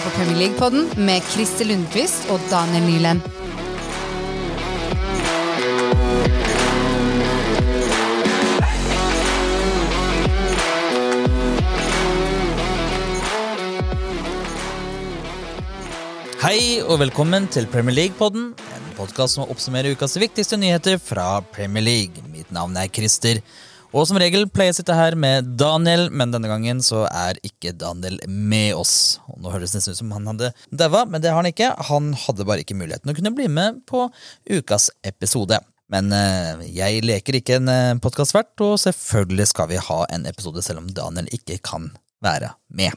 hører på Premier League-podden med Christer Lundqvist og Daniel Nyland. Hei og velkommen til Premier League-podden, en podkast som oppsummerer ukas viktigste nyheter fra Premier League. Mitt navn er Christer, og som regel pleier jeg å sitte her med Daniel, men denne gangen så er ikke Daniel med oss. Og nå høres det nesten ut som han hadde daua, men det har han ikke. Han hadde bare ikke muligheten å kunne bli med på ukas episode. Men eh, jeg leker ikke en uh, podkastvert, og selvfølgelig skal vi ha en episode selv om Daniel ikke kan være med.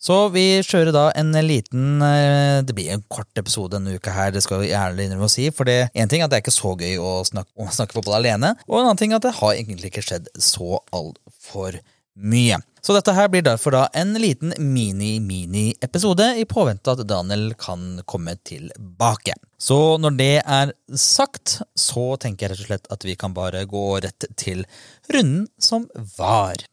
Så vi kjører da en liten eh, Det blir en kort episode denne uka her, det skal vi ærlig innrømme å si. For det en ting er at det er ikke så gøy å snakke, å snakke fotball alene, og en annen ting er at det har egentlig ikke skjedd så altfor mye. Så dette her blir derfor da en liten mini-mini-episode i påvente at Daniel kan komme tilbake. Så når det er sagt, så tenker jeg rett og slett at vi kan bare gå rett til runden som var.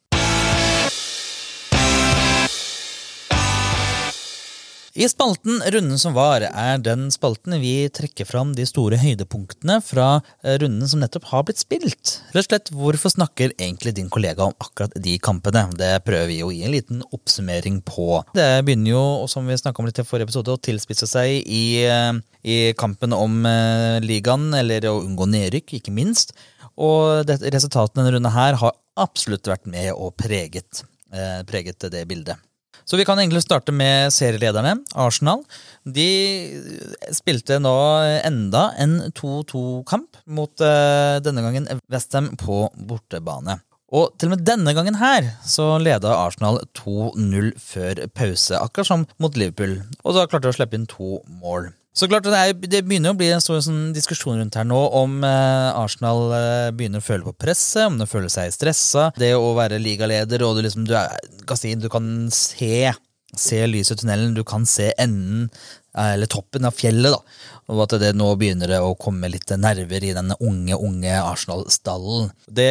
I spalten Runden som var er den spalten vi trekker fram de store høydepunktene fra eh, runden som nettopp har blitt spilt. Rett og slett, Hvorfor snakker egentlig din kollega om akkurat de kampene? Det prøver vi å gi en liten oppsummering på. Det begynner jo, som vi om litt i forrige episode, å tilspisse seg i, eh, i kampen om eh, ligaen, eller å unngå nedrykk, ikke minst. Og resultatene denne runden her har absolutt vært med og preget, preget det bildet. Så vi kan egentlig starte med serielederne, Arsenal. De spilte nå enda en 2-2-kamp mot uh, denne gangen Westham på bortebane. Og til og med denne gangen her så leda Arsenal 2-0 før pause, akkurat som mot Liverpool. Og da klarte de å slippe inn to mål. Så klart, det, er, det, begynner å bli en stor sånn, diskusjon rundt her nå om eh, Arsenal eh, begynner å føle på presset, om de føler seg stressa. Det å være ligaleder og du, liksom, du, er, du kan se, se lyset i tunnelen, du kan se enden eller toppen av fjellet, da. Og at det nå begynner å komme litt nerver i den unge, unge Arsenal-stallen. Det,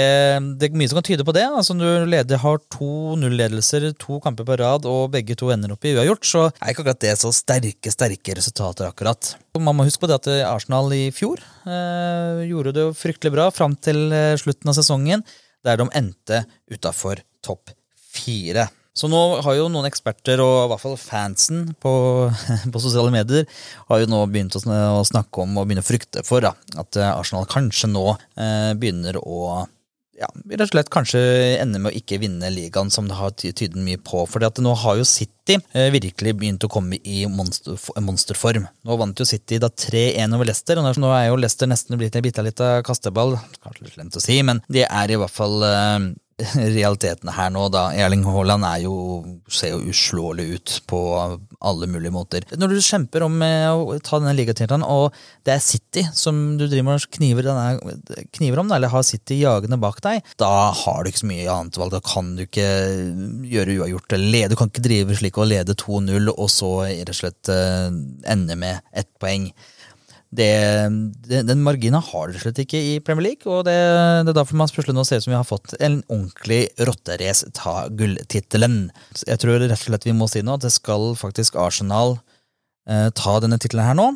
det, er mye som kan tyde på det. altså Når du leder, har to null-ledelser, to kamper på rad, og begge to ender opp i uavgjort, så er ikke akkurat det så sterke, sterke resultater, akkurat. Man må huske på det at Arsenal i fjor eh, gjorde det fryktelig bra fram til eh, slutten av sesongen, der de endte utafor topp fire. Så nå har jo noen eksperter, og i hvert fall fansen på, på sosiale medier, har jo nå begynt å snakke om og begynne å frykte for da, at eh, Arsenal kanskje nå eh, begynner å ja, rett og slett kanskje ende med å ikke vinne ligaen, som det har tydet mye på. For nå har jo City eh, virkelig begynt å komme i monster, monsterform. Nå vant jo City da 3-1 over Leicester, og nå er jo Leicester nesten blitt en bitte lita kasteball. Kanskje litt slemt å si, men det er i hvert fall eh, realitetene her nå, da. Erling Haaland er jo, ser jo uslåelig ut på alle mulige måter. Når du kjemper om eh, å ta denne ligatittelen, og det er City som du driver og kniver, denne, kniver om, eller har City jagende bak deg, da har du ikke så mye annet valg. Da kan du ikke gjøre uavgjort. Lede, du kan ikke drive slik og lede 2-0, og så rett og slett uh, ende med ett poeng det, den marginen har dere slett ikke i Premier League. og Det, det er derfor man plutselig nå ser ut som vi har fått en ordentlig rotterace ta gulltittelen. Jeg tror rett og slett vi må si nå at det skal faktisk Arsenal eh, ta denne tittelen her nå.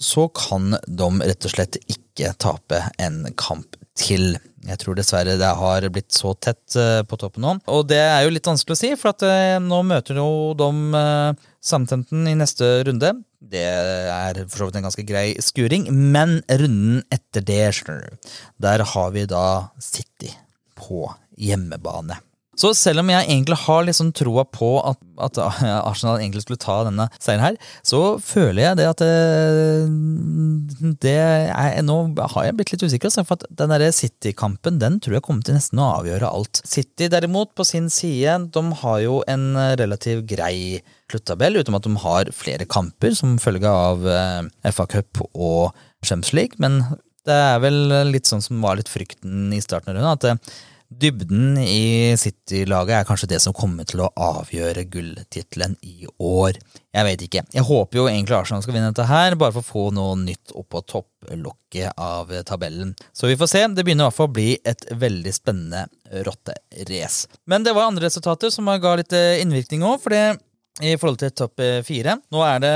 Så kan de rett og slett ikke tape en kamp til. Jeg tror dessverre det har blitt så tett eh, på toppen nå. Og det er jo litt vanskelig å si, for at eh, nå møter jo de eh, Southampton i neste runde. Det er for så vidt en ganske grei skuring, men runden etter det, der har vi da City på hjemmebane. Så selv om jeg egentlig har liksom troa på at, at, Arsenal egentlig skulle ta denne seieren her, så føler jeg det at det, det er, Nå har jeg blitt litt usikker, altså, for den City-kampen den tror jeg kommer til nesten å avgjøre alt. City derimot, på sin side, de har jo en relativt grei sluttabell, utenom at de har flere kamper som følge av eh, FA Cup og Champions League, men det er vel litt sånn som var litt frykten i starten av runden, at eh, Dybden i City-laget er kanskje det som kommer til å avgjøre gulltittelen i år. Jeg vet ikke. Jeg håper jo egentlig Arsenal skal vinne dette her, bare for å få noe nytt opp på topplokket av tabellen. Så vi får se. Det begynner i hvert fall å bli et veldig spennende rotterace. Men det var andre resultater som ga litt innvirkning òg, for det i forhold til topp eh, fire. Nå er det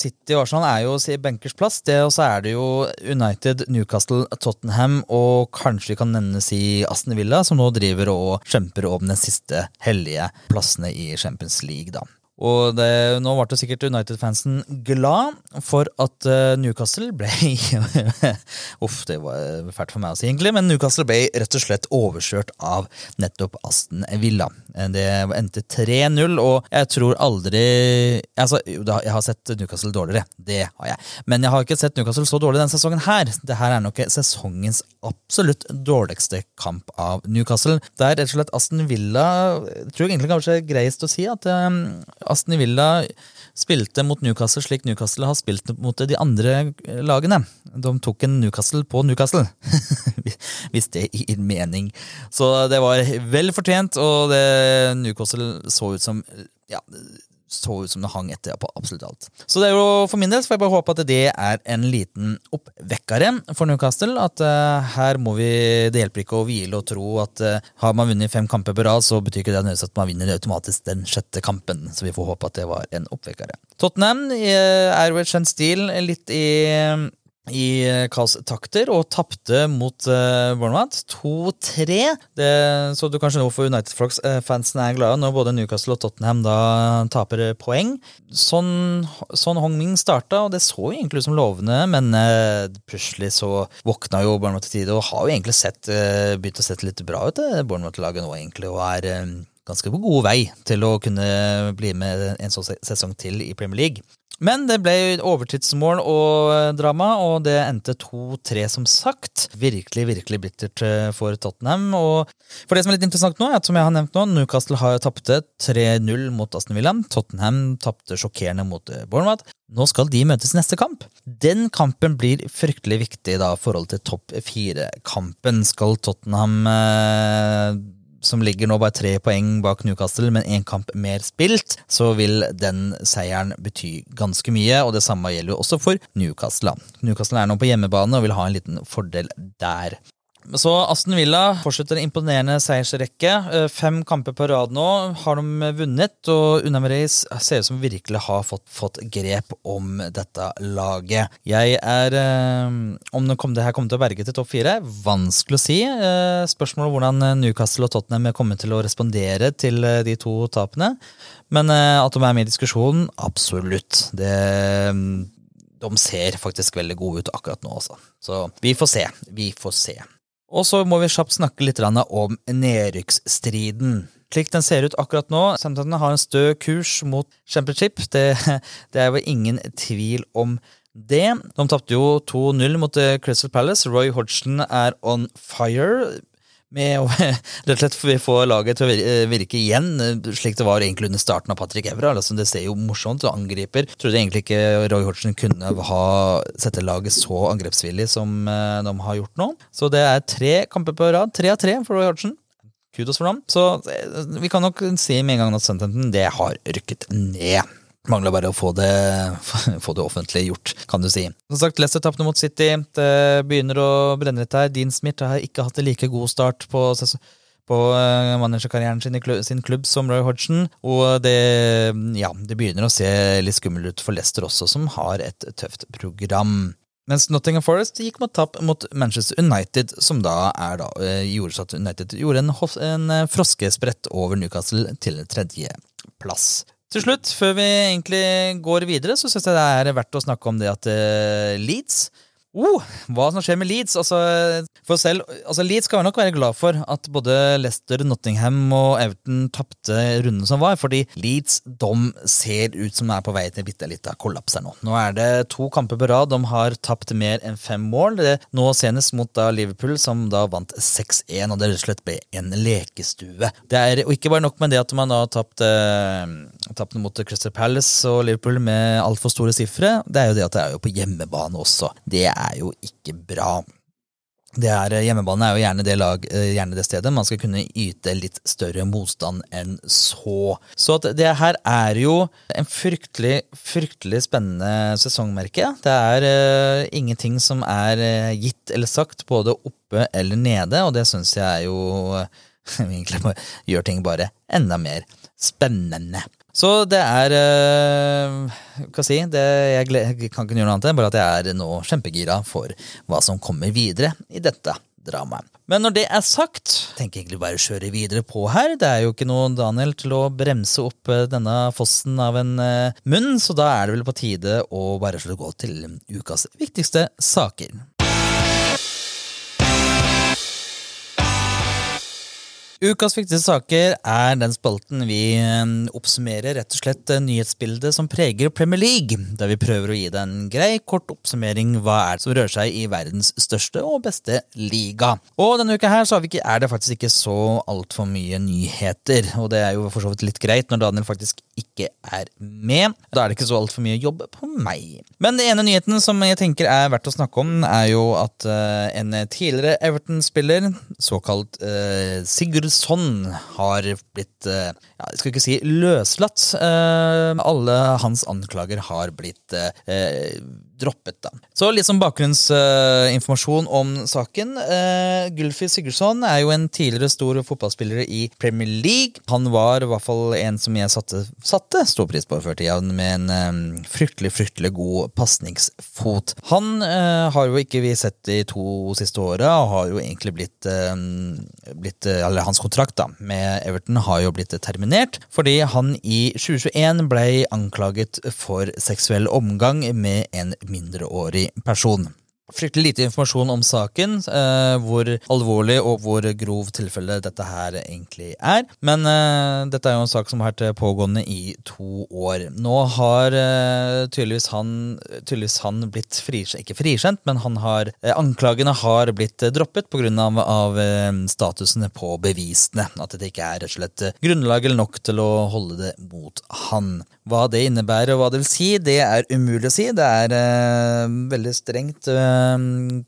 City og Arsenal er jo benkers plass, det, og så er det jo United, Newcastle, Tottenham og kanskje vi kan nevnes i Aston Villa, som nå driver og kjemper om den siste hellige plassene i Champions League, da. Og det, nå ble sikkert United-fansen glad for at uh, Newcastle ble Uff, det var fælt for meg å si, egentlig, men Newcastle ble rett og slett overkjørt av nettopp Aston Villa. Det endte 3-0, og jeg tror aldri Altså, jeg har sett Newcastle dårligere, det har jeg, men jeg har ikke sett Newcastle så dårlig denne sesongen her. Det her er nok sesongens absolutt dårligste kamp av Newcastle. Det er rett og slett Aston Villa Jeg tror egentlig kanskje er greist å si at um, Aston Villa spilte mot Newcastle slik Newcastle har spilt mot de andre lagene. De tok en Newcastle på Newcastle, hvis det gir mening. Så det var vel fortjent, og det Newcastle så ut som ja, så ut som det hang etter på absolutt alt. Så det er jo for min del så får jeg bare håpe at det er en liten oppvekkere for Newcastle. At uh, her må vi Det hjelper ikke å hvile og tro at uh, har man vunnet fem kamper på rad, så betyr ikke det nødvendigvis at man vinner automatisk den sjette kampen. Så vi får håpe at det var en oppvekkere. Tottenham uh, er jo et kjent stil litt i i eh, kaos-takter og tapte mot uh, Bournemouth 2-3. Så du kanskje nå for United-fansen er glade når både Newcastle og Tottenham da taper poeng. Sånn, sånn Hong Ming starta, og det så jo egentlig ut som lovende, men uh, plutselig så våkna jo Bournemouth i tide og har jo egentlig sett, uh, begynt å sette litt bra ut, det Bournemouth-laget nå, egentlig, og er ganske på god vei til å kunne bli med en sånn sesong til i Premier League. Men det ble overtidsmål og drama, og det endte 2-3, som sagt. Virkelig, virkelig bittert eh, for Tottenham. Og for det som er litt interessant nå, er at som jeg har nevnt nå, Newcastle har tapte 3-0 mot Aston Villa. Tottenham tapte sjokkerende mot eh, Bournemouth. Nå skal de møtes i neste kamp. Den kampen blir fryktelig viktig da i forhold til topp fire-kampen. Skal Tottenham eh, som ligger nå bare tre poeng bak Newcastle, men én kamp mer spilt, så vil den seieren bety ganske mye. Og det samme gjelder jo også for Newcastle. Newcastle er nå på hjemmebane og vil ha en liten fordel der. Så Aston Villa fortsetter en imponerende seiersrekke. Eh, fem kamper på rad nå har de vunnet, og Unamreis ser ut som virkelig har fått, fått, grep om dette laget. Jeg er eh, Om det, kom, det her kommer til å berge til topp fire, vanskelig å si. Spørsmålet Spørsmålet hvordan Newcastle og Tottenham kommer til å respondere til de to tapene. Men at de er med i diskusjonen, absolutt. Det de ser faktisk veldig gode ut akkurat nå, også. Så vi får se. Vi får se. Og så må vi kjapt snakke litt om nedrykksstriden. Slik den ser ut akkurat nå, Southampton har en stø kurs mot championship. Det, det er jo ingen tvil om det. De tapte jo 2-0 mot eh, Crystal Palace. Roy Hodgson er on fire med å rett og slett få laget til å eh, virke igjen eh, slik det var egentlig under starten av Patrick Evra. Altså, det ser jo morsomt ut. Angriper trodde egentlig ikke Roy Hodgson kunne ha sette laget så angrepsvillig som eh, de har gjort nå. Så det er tre kamper på rad. Tre av tre for Roy Hodgson. Kudos for dem. Så vi kan nok si med en gang at Southampton det har rykket ned. Mangler bare å få det, få det offentlig gjort, kan du si. Som sagt, Leicester tapte mot City. Det begynner å brenne litt her. Dean Smith har ikke hatt en like god start på, på eh, managerkarrieren sin sin klubb som Roy Hodgson. Og det, ja, det begynner å se litt skummelt ut for Leicester også, som har et tøft program. Mens Nottingham Forest gikk mot tap mot Manchester United, som da, da eh, gjorde at United gjorde en, en eh, froskesprett over Newcastle til tredjeplass. Til slutt, før vi egentlig går videre, så syns jeg det er verdt å snakke om det at uh, Leeds Oh, hva som skjer med Leeds? Altså, for selv, altså Leeds skal nok være glad for at både Leicester, Nottingham og Everton tapte runden som var, fordi Leeds de ser ut som de er på vei til en bitte liten kollaps her nå. Nå er det to kamper på rad. De har tapt mer enn fem mål. Det nå senest mot da Liverpool, som da vant 6-1, og det rett og slett ble en lekestue. Det er og ikke bare nok med det at man da har tapt, eh, tapt mot Crystal Palace og Liverpool med altfor store sifre, det er jo det at det er jo på hjemmebane også. Det er er jo ikke bra. Er, eh, hjemmebane er jo gjerne det, lag, eh, gjerne det stedet man skal kunne yte litt større motstand enn så. Så det her er jo en fryktelig, fryktelig spennende sesongmerke. Det er uh, ingenting som er uh, gitt eller sagt, både oppe eller nede, og det syns jeg er jo uh, egentlig gjør ting bare enda mer spennende. Så det er uh, Hva si? Det, jeg, jeg, kan ikke gjøre noe annet, bare at jeg er nå kjempegira for hva som kommer videre i dette dramaet. Men når det er sagt, tenker jeg egentlig bare å kjøre videre på her. Det er jo ikke noe Daniel til å bremse opp eh, denne fossen av en uh, munn, så da er det vel på tide å bare slå gå til ukas viktigste saker. Ukas viktigste saker er den spalten vi eh, oppsummerer rett og slett eh, nyhetsbildet som preger Premier League, der vi prøver å gi deg en grei, kort oppsummering hva er det som rører seg i verdens største og beste liga. Og denne uka her så ikke, er det faktisk ikke så altfor mye nyheter, og det er jo for så vidt litt greit når Daniel faktisk ikke er med. Da er det ikke så altfor mye jobb på meg. Men den ene nyheten som jeg tenker er verdt å snakke om, er jo at uh, en tidligere Everton-spiller, såkalt uh, Sigurd sånn har blitt eh, ja, Jeg skal ikke si løslatt. Eh, alle hans anklager har blitt eh, droppet. da. Så litt som bakgrunnsinformasjon om saken. Uh, Gulfi Sigurdsson er jo en tidligere stor fotballspiller i Premier League. Han var i hvert fall en som jeg satte, satte stor pris på før tida, med en um, fryktelig fryktelig god pasningsfot. Han uh, har jo ikke vi sett de to siste åra, og har jo egentlig blitt, blitt Eller hans kontrakt da, med Everton har jo blitt terminert, fordi han i 2021 ble anklaget for seksuell omgang med en mindreårig person. Fryktelig lite informasjon om saken, eh, hvor alvorlig og hvor grov tilfelle dette her egentlig er. Men eh, dette er jo en sak som har vært pågående i to år. Nå har eh, tydeligvis, han, tydeligvis han blitt frikjent, ikke frikjent, men han har, eh, anklagene har blitt droppet pga. Av, av statusen statusene på bevisene. At det ikke er rett og slett grunnlag eller nok til å holde det mot han. Hva det innebærer og hva det vil si, det er umulig å si. Det er eh, veldig strengt eh,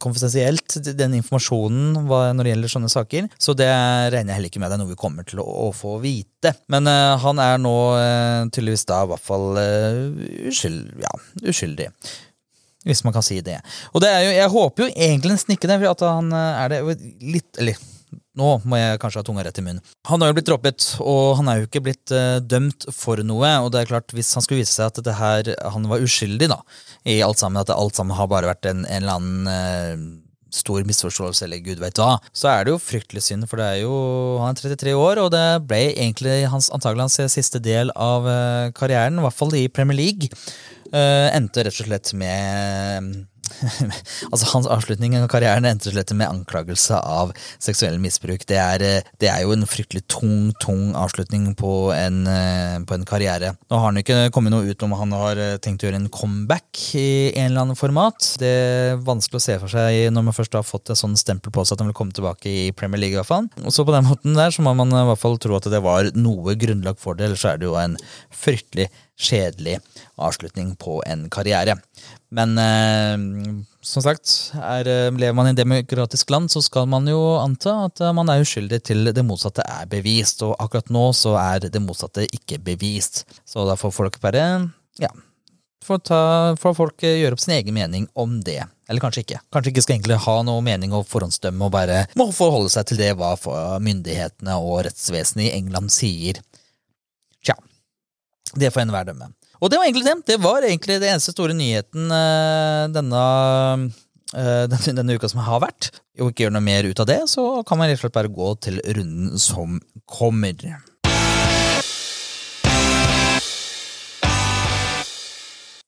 konfidensielt, den informasjonen når det gjelder sånne saker. Så det regner jeg heller ikke med det er noe vi kommer til å, å få vite. Men uh, han er nå uh, tydeligvis da i hvert fall uh, uskyld, ja, uskyldig. Hvis man kan si det. Og det jo, jeg håper jo egentlig nesten ikke det, for at han er det litt Eller nå må jeg kanskje ha tunga rett i munnen. Han har jo blitt droppet, og han er jo ikke blitt uh, dømt for noe. Og det er klart, hvis han skulle vise seg at det her, han var uskyldig da, i alt sammen, at alt sammen har bare vært en, en eller annen uh, stor misforståelse, eller gud vet hva, så er det jo fryktelig synd, for det er jo, han er 33 år, og det ble egentlig hans, antagelig hans siste del av uh, karrieren, i hvert fall i Premier League. endte rett og slett med altså Hans avslutning av karrieren endte slett med anklagelse av seksuell misbruk. Det er, eh, det er, jo en fryktelig tung tung avslutning på en, eh, på en, karriere. Nå har han ikke kommet noe ut om han har eh, tenkt å gjøre en comeback i en eller annen format. Det er vanskelig å se for seg når man først har fått et sånn stempel på seg at han vil komme tilbake i Premier League. i hvert fall. Og så på den måten der så må man i hvert fall tro at det var noe grunnlag for det, ellers er det jo en fryktelig kjedelig avslutning på en karriere. Men eh, som sagt, er, eh, lever man i et demokratisk land, så skal man jo anta at eh, man er uskyldig til det motsatte er bevist. Og akkurat nå så er det motsatte ikke bevist. Så da får folk bare ja, får, ta, får folk gjøre opp sin egen mening om det. Eller kanskje ikke. Kanskje ikke skal egentlig ha noe mening å forhåndsdømme og bare må forholde seg til det hva myndighetene og rettsvesenet i England sier. Det får enhver dømme. Og det var egentlig det. Det var egentlig det eneste store nyheten uh, denne, uh, denne, denne, uka som har vært. Og ikke gjøre noe mer ut av det, så kan man rett og slett bare gå til runden som kommer.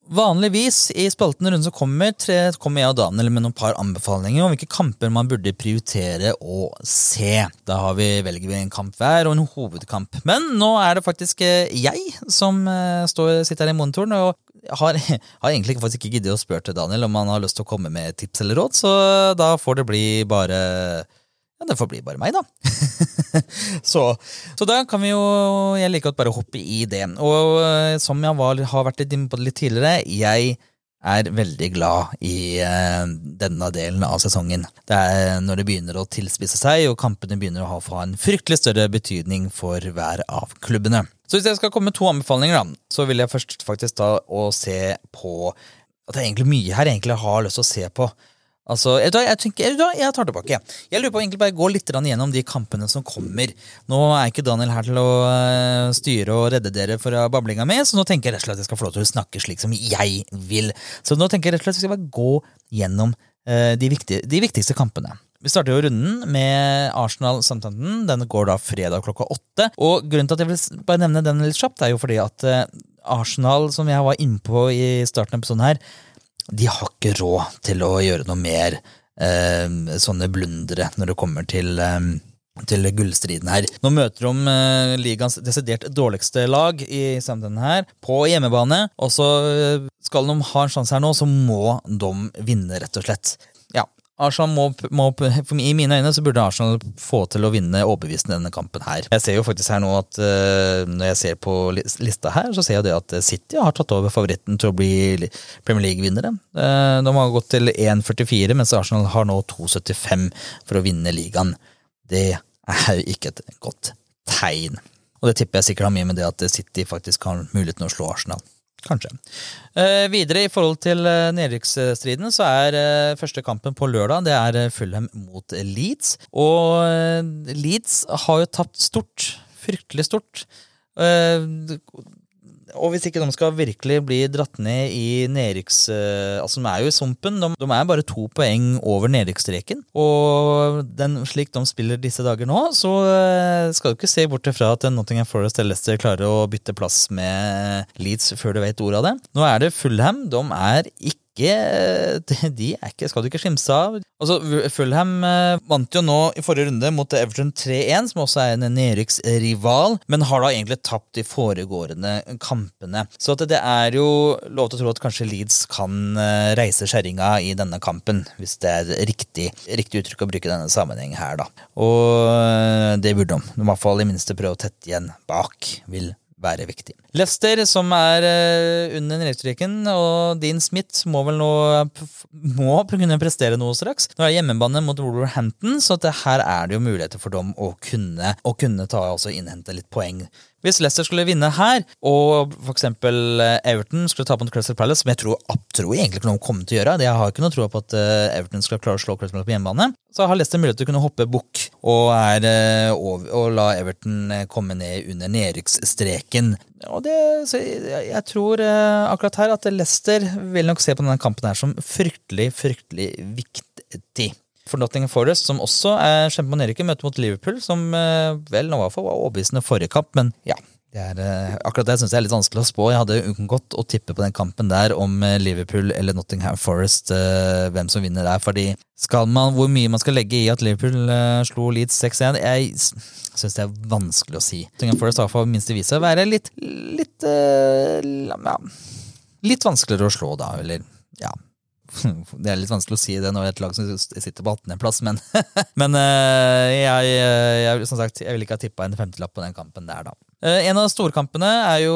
Vanligvis i spalten rundt som kommer, tre, kommer jeg og Daniel med noen par anbefalinger om hvilke kamper man burde prioritere å se. Da har vi, velger vi en kamp hver og en hovedkamp. Men nå er det faktisk eh, jeg som eh, står, sitter her i monitoren. og har, har egentlig faktisk ikke giddet å spørre til Daniel om han har lyst til å komme med tips eller råd, så da får det bli bare ja, det får bli bare meg, da. så, så, da kan vi jo Jeg liker å bare hoppe i det. Og eh, som jeg var, har vært litt inne på det litt tidligere, jeg er veldig glad i uh, denne delen av sesongen. Det er når det begynner å tilspisse seg, og kampene begynner å ha, en fryktelig større betydning for hver av klubbene. Så hvis jeg skal komme med to anbefalinger, da, så vil jeg først faktisk ta og se på At det er egentlig mye her jeg egentlig har lyst til å se på. Altså, jeg, jeg, tenker, jeg, tar tilbake. Jeg lurer på egentlig bare gå litt gjennom de kampene som kommer. Nå er ikke Daniel her til å uh, styre og redde dere fra bablinga mi, så nå tenker jeg rett og slett at jeg skal få lov til å snakke slik som jeg vil. Så nå tenker jeg rett og slett at jeg skal bare gå gjennom uh, de, viktige, de, viktigste kampene. Vi starter jo runden med Arsenal Southampton. Den går da fredag klokka åtte. Og grunnen til at jeg vil bare nevne den litt kjapt, er jo fordi at uh, Arsenal, som jeg var innpå i starten av episoden her, de har ikke råd til å gjøre noe mer eh, sånne blundere når det kommer til, eh, til gullstriden her. Nå møter de eh, ligaens desidert dårligste lag i samtiden her, på hjemmebane. Og så eh, skal de ha en sjanse her nå, så må de vinne, rett og slett. Arsenal må, må, I mine øyne så burde Arsenal få til å vinne overbevisende denne kampen her. Jeg ser jo faktisk her nå at uh, Når jeg ser på lista her, så ser jeg det at City har tatt over favoritten til å bli Premier League-vinnere. Uh, de har gått til 1,44, mens Arsenal har nå 2,75 for å vinne ligaen. Det er jo ikke et godt tegn. Og det tipper jeg sikkert har mye med det at City faktisk har muligheten å slå Arsenal. Kanskje. Eh, videre i forhold til eh, nedrykksstriden så er eh, første kampen på lørdag det er eh, Fulham mot Leeds. Og eh, Leeds har jo tapt stort. Fryktelig stort. Eh, og hvis ikke de skal virkelig bli dratt ned i nedrykks... Uh, altså, de er jo i sumpen. De, de, er bare to poeng over nedrykksstreken. Og den, slik de spiller disse dager nå, så uh, skal du ikke se bort fra at Nottingham Forest eller Leicester klarer å bytte plass med Leeds før du vet ordet av det. Nå er det Fulham. De er ikke ikke De er ikke, skal du ikke skimse av. Altså, Fulham eh, vant jo nå i forrige runde mot Everton 3-1, som også er en nedrykksrival, men har da egentlig tapt de foregående kampene. Så det er jo lov til å tro at kanskje Leeds kan eh, reise kjerringa i denne kampen, hvis det er riktig, riktig uttrykk å bruke denne sammenhengen her, da. Og eh, det burde de. I hvert fall i minste prøve å tette igjen bak, vil være viktig. Leicester, som er uh, under nedtrykken, og Dean Smith må vel nå må kunne prestere noe straks. Nå er det hjemmebane mot Wolverhampton, så her er det jo muligheter for dem å kunne, å kunne ta, altså innhente litt poeng. Hvis Leicester skulle vinne her, og f.eks. Eh, Everton skulle ta på Crystal Palace, som jeg tror, tror egentlig ikke noen kommer til å gjøre, jeg har ikke noe tro på at eh, Everton skal klare å slå Crystal Palace på hjemmebane, så har Leicester mulighet til å kunne hoppe bukk og, og, og, la Everton komme ned under nedrykksstreken. Og det, jeg, jeg, tror akkurat her at Leicester vil nok se på denne kampen her som fryktelig, fryktelig viktig for Nottingham Forest, som også er kjemper på møter mot Liverpool, som eh, vel nå var overbevisende forrige kamp, men ja. Det er, eh, akkurat det syns jeg er litt vanskelig å spå. Jeg hadde unngått å tippe på den kampen der om eh, Liverpool eller Nottingham Forest, hvem som vinner der. fordi skal man, Hvor mye man skal legge i at Liverpool slo Leeds 6-1, jeg syns det er vanskelig å si. Nottingham Forest har for minste vise å være litt litt, ja, litt vanskeligere å slå, da. Eller ja, det er litt vanskelig å si det når et lag som sitter på 18.-plass, men, men jeg, jeg, jeg, som sagt, jeg vil ikke ha tippa en femtelapp på den kampen der, da. Eh, en av storkampene er jo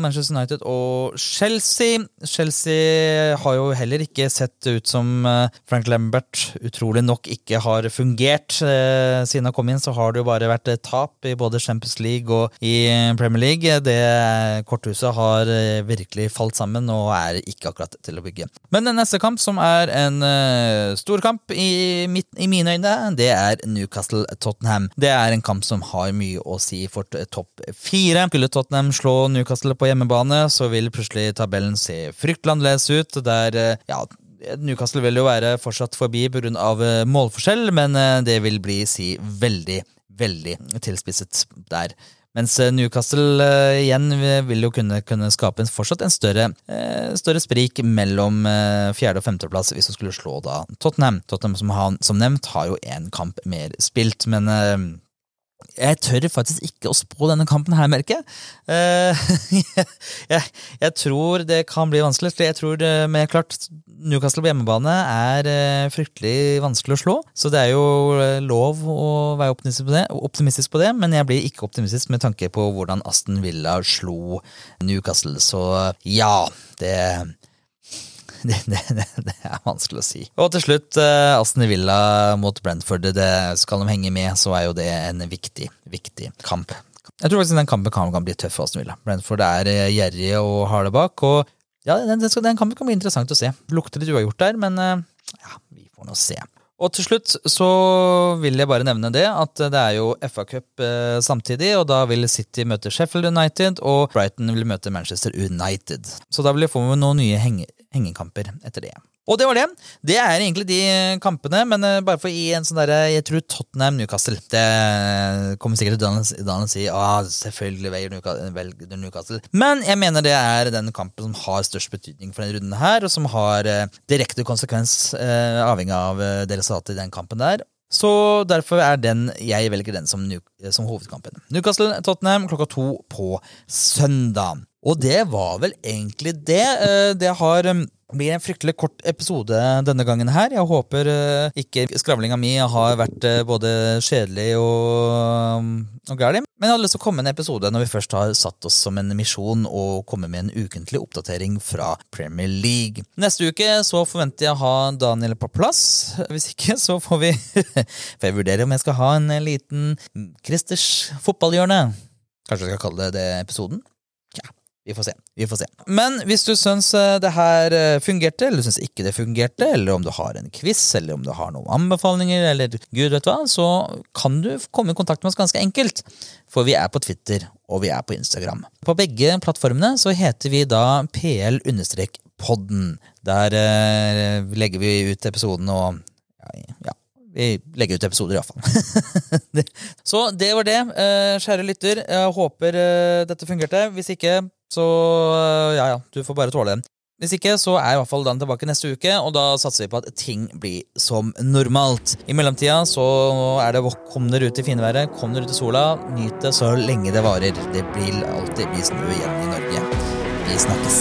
Manchester United og Chelsea. Chelsea har jo heller ikke sett ut som eh, Frank Lambert utrolig nok ikke har fungert. Eh, siden han kom inn, så har det jo bare vært tap i både Champions League og i Premier League. Det korthuset har virkelig falt sammen og er ikke akkurat til å bygge. Men den neste kamp, som er en storkamp i, i mine øyne, det er Newcastle-Tottenham. Det er en kamp som har mye å si for topp fire. Skulle Tottenham slå Newcastle på hjemmebane, så vil plutselig tabellen se fryktelig annerledes ut. Der, eh, ja, Newcastle vil jo være fortsatt forbi pga. Eh, målforskjell, men eh, det vil bli si veldig, veldig tilspisset der. Mens Newcastle igjen vil jo kunne, kunne skape en, fortsatt en større, uh, større sprik mellom uh, fjerde- og femteplass hvis hun skulle slå da Tottenham. Tottenham som, har, som nevnt har jo én kamp mer spilt, men jeg tør faktisk ikke å spå denne kampen her, merker jeg. jeg. jeg. tror det kan bli vanskelig. Jeg tror det, Men klart, Newcastle på hjemmebane er eh, fryktelig vanskelig å slå. Så det er jo eh, lov å være optimistisk på det, optimistisk på det men jeg blir ikke optimistisk med tanke på hvordan Aston Villa slo Newcastle. Så ja, det det, det, det, er vanskelig å si. Og til slutt, uh, Aston Villa mot Brentford. Det skal de henge med, så er jo det en viktig, viktig kamp. Jeg tror faktisk den kampen kan, kan bli tøff for Aston Villa. Brentford er uh, gjerrige og har det bak. og ja, den, den, den, kampen kan bli interessant å se. Lukter litt uavgjort der, men uh, Ja, vi får nå se. Og til slutt så vil jeg bare nevne det at det er jo FA-cup eh, samtidig, og da vil City møte Sheffield United, og Brighton vil møte Manchester United. Så da vil jeg få noen nye henge hengekamper etter det. Og det var det. Det er egentlig de kampene, men eh, bare for å gi en sånn derre Jeg tror Tottenham-Newcastle. Det kommer sikkert til å si ah, selvfølgelig velger Newcastle. Men jeg mener det er den kampen som har størst betydning for denne runden her, og som har eh, direkte konsekvens eh, avhengig av det resultatet i den kampen der. Så derfor er den jeg velger den som, som hovedkampen. Newcastle-Tottenham klokka to på søndag. Og det var vel egentlig det. Det har det blir en fryktelig kort episode denne gangen her. Jeg håper uh, ikke skravlinga mi har vært uh, både kjedelig og, um, og gæren. Men jeg hadde lyst til å komme med en episode når vi først har satt oss som en misjon å komme med en ukentlig oppdatering fra Premier League. Neste uke så forventer jeg å ha Daniel på plass. Hvis ikke så får vi Får jeg vurdere om jeg skal ha en liten Christers fotballhjørne. Kanskje jeg skal kalle det det episoden? Vi får se. vi får se. Men hvis du syns eh, det her eh, fungerte, eller du syns ikke det fungerte, eller om du har en quiz, eller om du har noen anbefalinger, eller gud vet hva, så kan du komme i kontakt med oss ganske enkelt. For vi er på Twitter, og vi er på Instagram. På begge plattformene så heter vi da pl-podden. Der eh, legger vi ut episoden og ja, vi legger ut episoder, iallfall. så det var det, eh, kjære lytter. Jeg håper dette fungerte. Hvis ikke, så ja, ja, du får bare tåle den. Hvis ikke, så er i hvert fall den tilbake neste uke, og da satser vi på at ting blir som normalt. I mellomtida så er det kom dere ut i finværet, kom dere ut i sola, nyt det så lenge det varer. Det blir alltid bli snø igjen i Norge. Vi snakkes.